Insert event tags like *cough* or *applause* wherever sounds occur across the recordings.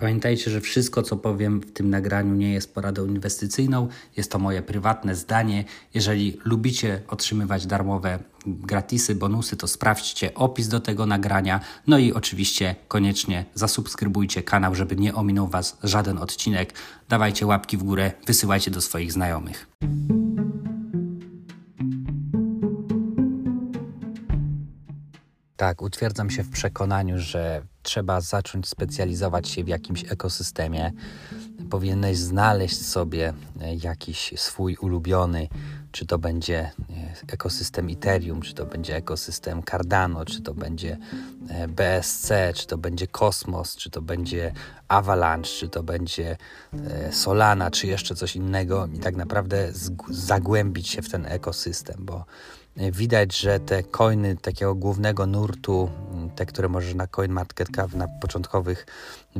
Pamiętajcie, że wszystko, co powiem w tym nagraniu, nie jest poradą inwestycyjną. Jest to moje prywatne zdanie. Jeżeli lubicie otrzymywać darmowe gratisy, bonusy, to sprawdźcie opis do tego nagrania. No i oczywiście koniecznie zasubskrybujcie kanał, żeby nie ominął Was żaden odcinek. Dawajcie łapki w górę, wysyłajcie do swoich znajomych. Tak, utwierdzam się w przekonaniu, że trzeba zacząć specjalizować się w jakimś ekosystemie. Powinieneś znaleźć sobie e, jakiś swój ulubiony, czy to będzie e, ekosystem Ethereum, czy to będzie ekosystem Cardano, czy to będzie e, BSC, czy to będzie Cosmos, czy to będzie Avalanche, czy to będzie Solana, czy jeszcze coś innego i tak naprawdę zagłębić się w ten ekosystem, bo widać, że te coiny takiego głównego nurtu, te, które możesz na CoinMarketCap na początkowych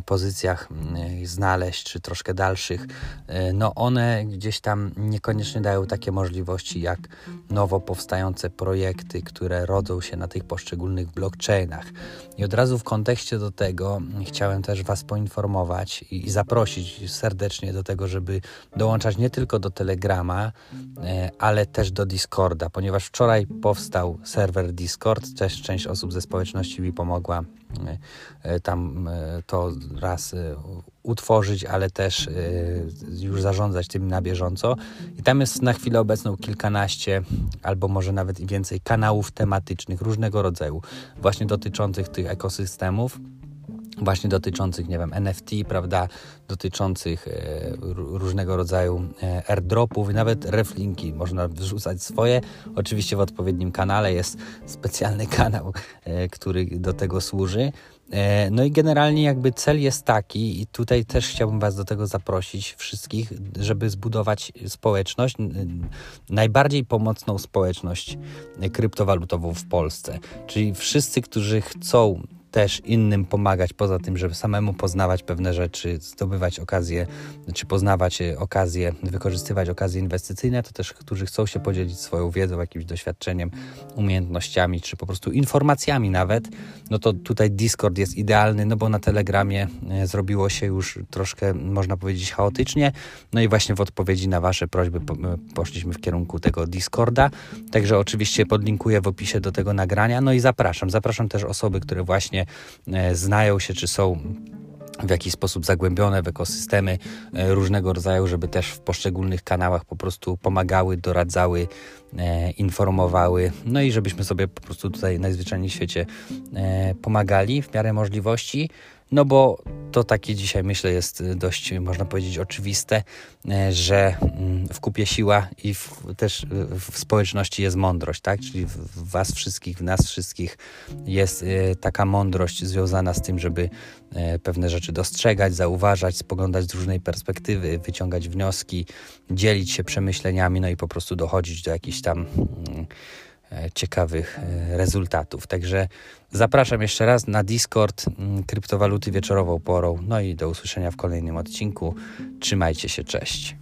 pozycjach mm, znaleźć, czy troszkę dalszych, e, no one gdzieś tam niekoniecznie dają takie możliwości jak nowo powstające projekty, które rodzą się na tych poszczególnych blockchainach. I od razu w kontekście do tego chciałem też Was poinformować i zaprosić serdecznie do tego, żeby dołączać nie tylko do Telegrama, e, ale też do Discorda, ponieważ wczoraj powstał serwer Discord, też część osób ze społeczności mi pomogła e, tam to raz utworzyć, ale też już zarządzać tym na bieżąco. I tam jest na chwilę obecną kilkanaście, albo może nawet więcej kanałów tematycznych różnego rodzaju, właśnie dotyczących tych ekosystemów właśnie dotyczących, nie wiem, NFT, prawda, dotyczących e, różnego rodzaju e, airdropów, nawet reflinki można wrzucać swoje. Oczywiście w odpowiednim kanale jest specjalny *laughs* kanał, e, który do tego służy. E, no i generalnie jakby cel jest taki, i tutaj też chciałbym Was do tego zaprosić wszystkich, żeby zbudować społeczność, najbardziej pomocną społeczność kryptowalutową w Polsce. Czyli wszyscy, którzy chcą też innym pomagać, poza tym, żeby samemu poznawać pewne rzeczy, zdobywać okazje, czy poznawać e, okazje, wykorzystywać okazje inwestycyjne, to też, którzy chcą się podzielić swoją wiedzą, jakimś doświadczeniem, umiejętnościami, czy po prostu informacjami nawet, no to tutaj Discord jest idealny, no bo na Telegramie e, zrobiło się już troszkę, można powiedzieć, chaotycznie, no i właśnie w odpowiedzi na Wasze prośby e, poszliśmy w kierunku tego Discorda, także oczywiście podlinkuję w opisie do tego nagrania, no i zapraszam, zapraszam też osoby, które właśnie znają się, czy są w jakiś sposób zagłębione w ekosystemy e, różnego rodzaju, żeby też w poszczególnych kanałach po prostu pomagały, doradzały, e, informowały, no i żebyśmy sobie po prostu tutaj najzwyczajniej w świecie pomagali w miarę możliwości. No bo to takie dzisiaj myślę jest y, dość, można powiedzieć, oczywiste, y, że mm, w kupie siła i w, też y, w społeczności jest mądrość, tak? Czyli w Was wszystkich, w nas wszystkich jest taka mądrość związana z tym, żeby pewne rzeczy dostrzegać, zauważać, spoglądać z różnej perspektywy, wyciągać wnioski, dzielić się przemyśleniami, no i po prostu dochodzić do jakichś tam mm, ciekawych e, rezultatów. Także zapraszam jeszcze raz na Discord mm, kryptowaluty wieczorową porą. No i do usłyszenia w kolejnym odcinku. Trzymajcie się, cześć.